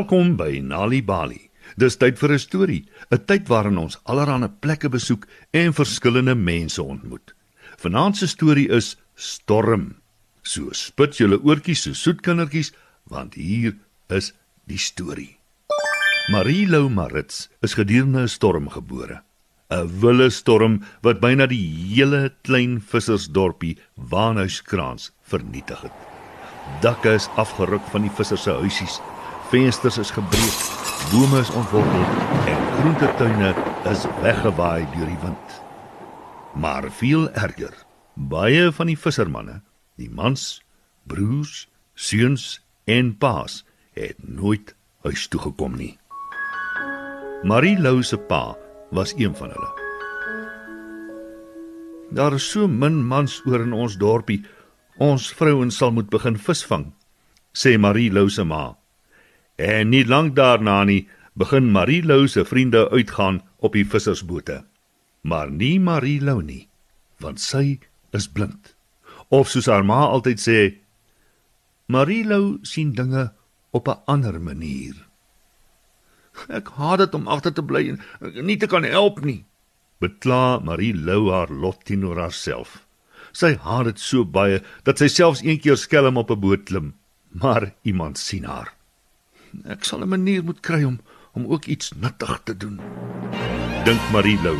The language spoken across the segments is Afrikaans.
Welkom by Nali Bali. Dis tyd vir 'n storie, 'n tyd waarin ons allerlei plekke besoek en verskillende mense ontmoet. Vanaand se storie is Storm. So spit julle oortjies so soet kindertjies, want hier is die storie. Marie Lou Marits is gedurende 'n storm gebore. 'n Wille storm wat byna die hele klein vissersdorpie Waanhuiskraans vernietig het. Dakke is afgeruk van die vissers se huisies vensters is gebreek, bome is ontwortel en groentetuine is weggewaai deur die wind. Maar veel erger, baie van die vissermanne, die mans, broers, seuns en paas het nooit huis toe gekom nie. Marie Lou se pa was een van hulle. Daar is so min mans oor in ons dorpie. Ons vrouens sal moet begin visvang, sê Marie Lou se ma. En nie lank daarna nie begin Marie Lou se vriende uitgaan op die vissersbote. Maar nie Marie Lou nie, want sy is blind. Of soos haar ma altyd sê, Marie Lou sien dinge op 'n ander manier. Ek haat dit om agter te bly en nie te kan help nie. Bekla Marie Lou haar lot teenoor haarself. Sy haat dit so baie dat sy selfs een keer skelm op 'n boot klim, maar iemand sien haar. Ek sal 'n manier moet kry om om ook iets nuttig te doen. Dink Marie Lou.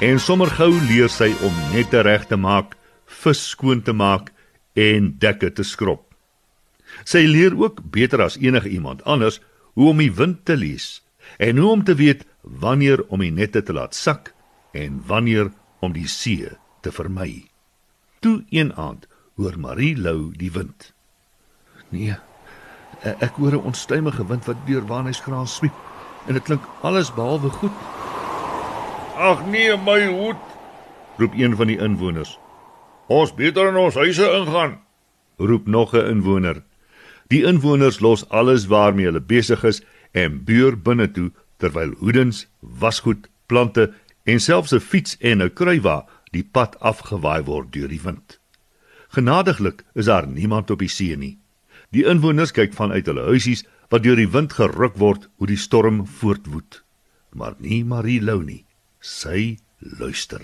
En sommer gou leer sy om nette reg te maak, vis skoon te maak en dekke te skrob. Sy leer ook beter as enige iemand anders hoe om die wind te lees en hoe om te weet wanneer om die nette te laat sak en wanneer om die see te vermy. Toe een aand hoor Marie Lou die wind. Nee, ek hoor 'n onstuimige wind wat deur Waarnyskraal swiep en dit klink alles behalwe goed. Ag nee, my hoed, roep een van die inwoners. Ons beter in ons huise ingaan, roep nog 'n inwoner. Die inwoners los alles waarmee hulle besig is en buur binne toe terwyl hoedens, wasgoed, plante en selfs 'n fiets en 'n kruiwa die pad afgewaai word deur die wind. Genadiglik is daar niemand op die see nie. Die inwoners kyk vanuit hulle huisies wat deur die wind geruk word hoe die storm voortwoed. Maar nie Marie Lou nie. Sy luister.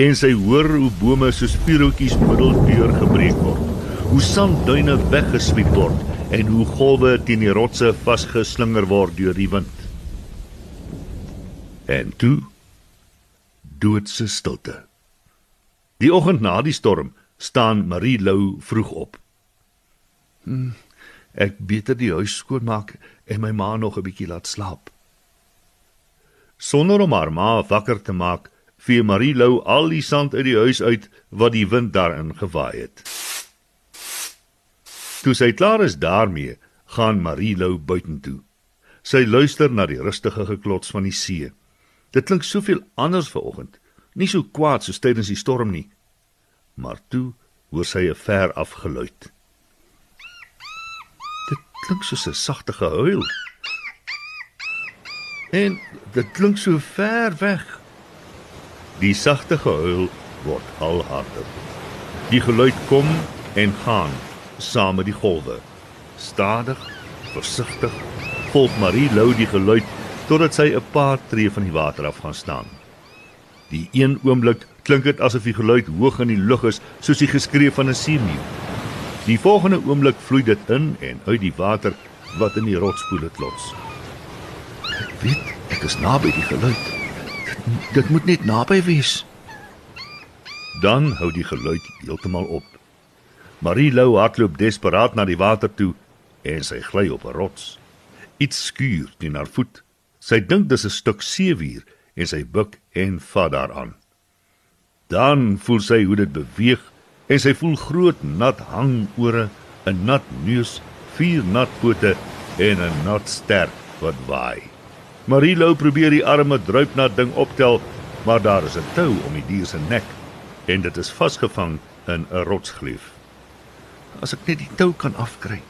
En sy hoor hoe bome soos vuurhoutjies middeldeur gebreek word. Hoe sandduine weggeswiep word en hoe golwe teen die rotse vasgeslinger word deur die wind. En toe doodse stilte. Die oggend na die storm staan Marie Lou vroeg op. Hmm, ek beter die huis skoonmaak en my ma nog 'n bietjie laat slaap. Sonder om haar ma wakker te maak, vee Marie Lou al die sand uit die huis uit wat die wind daarin gewaai het. Toe sy klaar is daarmee, gaan Marie Lou buitentoe. Sy luister na die rustige geklots van die see. Dit klink soveel anders vanoggend, nie so kwaad soos tydens die storm nie. Maar toe hoor sy 'n ver af geluid klink soos 'n sagte gehuil. En dit klink so ver weg. Die sagte gehuil word al harder. Die geluid kom en gaan saam met die golwe. Stadig, versigtig volg Marie Lou die geluid totdat sy 'n paar tree van die water af gaan staan. Die een oomblik klink dit asof die geluid hoog in die lug is, soos die geskree van 'n seemeeu. Die volgende oomblik vloei dit in en uit die water wat in die rotspoele klots. Ek weet, ek is naby die geluid. Dit, dit moet net naby wees. Dan hou die geluid heeltemal op. Marie Lou hardloop desperaat na die water toe en sy gly op 'n rots. Iets skuur teen haar voet. Sy dink dis 'n stuk seewier en sy buig en vat daaraan. Dan voel sy hoe dit beweeg en sy voel groot nat hangore, 'n nat neus, vier nat pote en 'n nat ster wat waai. Marilou probeer die arme druipnat ding optel, maar daar is 'n tou om die dier se nek en dit is vasgevang in 'n rotsgleuf. As ek net die tou kan afkry,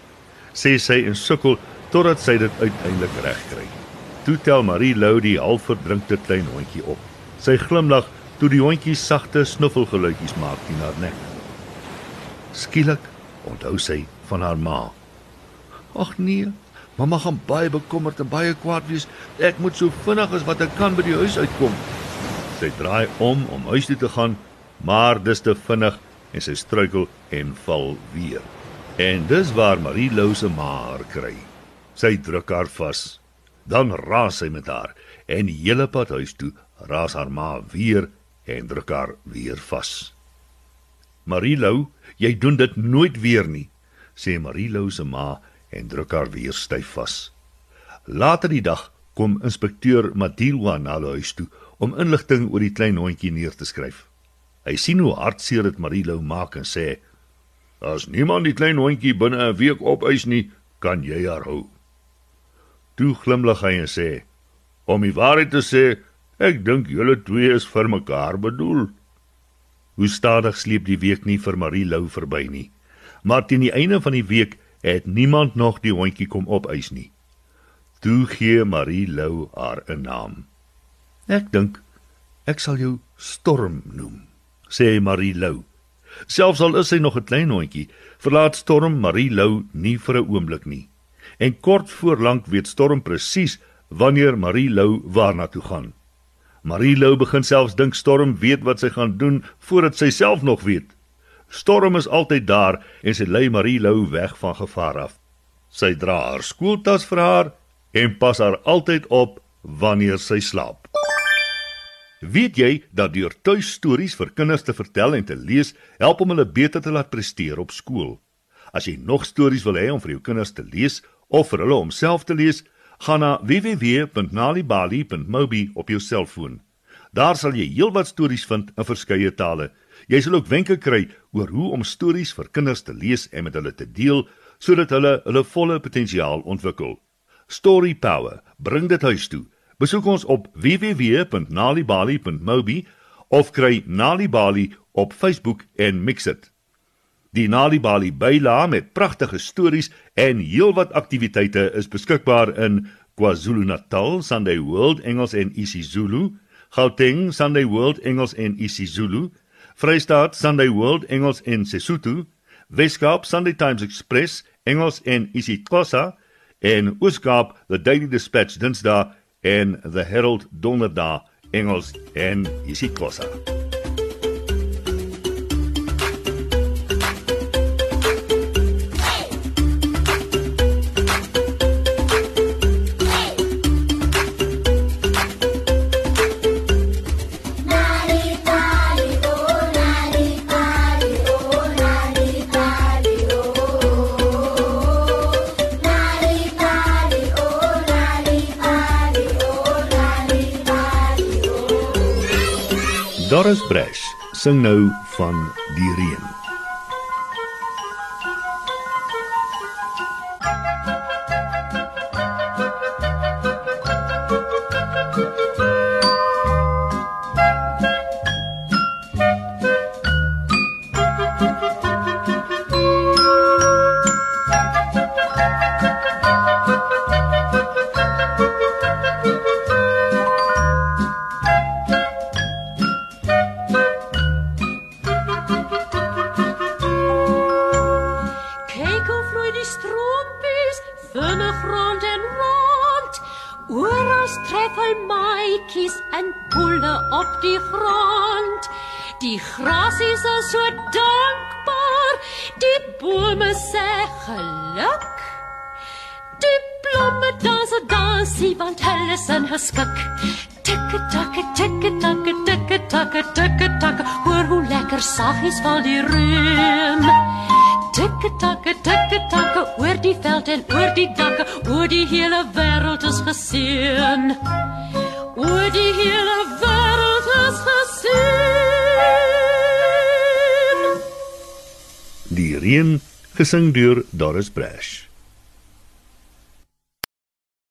sê sy en sukkel totdat sy dit uiteindelik regkry. Toe tel Marilou die halfverdrinkte klein hondjie op. Sy glimlag toe die hondjie sagte snuffelgeluidjies maak teen haar nek. Skielik onthou sy van haar ma. Ag nee, Mamma gaan baie bekommerd en baie kwaad wees. Ek moet so vinnig as wat ek kan by die huis uitkom. Sy draai om om huis toe te gaan, maar dis te vinnig en sy struikel en val weer. En dis waar Marie Lou se ma haar kry. Sy druk haar vas. Dan raas sy met haar en die hele pad huis toe raas haar ma weer en druk haar weer vas. Marie Lou, jy doen dit nooit weer nie, sê Marie Lou se ma en druk haar weer styf vas. Later die dag kom inspekteur Madilwa na hulle huis toe om inligting oor die klein hondjie neer te skryf. Hy sien hoe hartseer dit Marilou maak en sê: "As niemand die klein hondjie binne 'n week opeis nie, kan jy haar hou." Toe glimlag hy en sê: "Om die waarheid te sê, ek dink julle twee is vir mekaar bedoel." Hoe stadig sleep die week nie vir Marilou verby nie. Maar teen die einde van die week het niemand nog die hondjie kom opeis nie. Toe gee Marie Lou haar 'n naam. Ek dink ek sal jou Storm noem, sê Marie Lou. Selfs al is sy nog 'n klein hondjie, verlaat Storm Marie Lou nie vir 'n oomblik nie. En kort voor lank weet Storm presies wanneer Marie Lou waarna toe gaan. Marie Lou begin selfs dink Storm weet wat sy gaan doen voordat sy self nog weet. Storm is altyd daar en sy lei Marie Lou weg van gevaar af. Sy dra haar skooltas vir haar en pas haar altyd op wanneer sy slaap. Weet jy dat deur tuistories vir kinders te vertel en te lees help om hulle beter te laat presteer op skool? As jy nog stories wil hê om vir jou kinders te lees of vir hulle om self te lees, gaan na www.nalibali.mobi op jou selfoon. Daar sal jy heelwat stories vind in verskeie tale. Jy sal ook wenke kry oor hoe om stories vir kinders te lees en met hulle te deel sodat hulle hulle volle potensiaal ontwikkel. Story Power, bring dit huis toe. Besoek ons op www.nalibali.mobi of kry Nalibali op Facebook en mix dit. Die Nalibali byla met pragtige stories en heelwat aktiwiteite is beskikbaar in KwaZulu-Natal, Sunday World Engels en isiZulu, Gauteng, Sunday World Engels en isiZulu, Vrystaat Sunday World Engels en Sesotho, Weskaap Sunday Times Express Engels en isiXhosa en Ooskaap The Daily Dispatch Dinsdae en The Herald Donderdae Engels en isiXhosa. Doris Bresch sing nou van die reën. Die gras is so dankbaar, die bome sê geluk. Die blomme dans so dansie want hulle is in geskik. Tikke takke tikke takke tikke takke tikke takke, hoor hoe lekker saggies val die reën. Tikke takke tikke takke oor die veld en oor die dakke, oor die hele wêreld is geseën. Oor die reën gesing deur Doris Brash.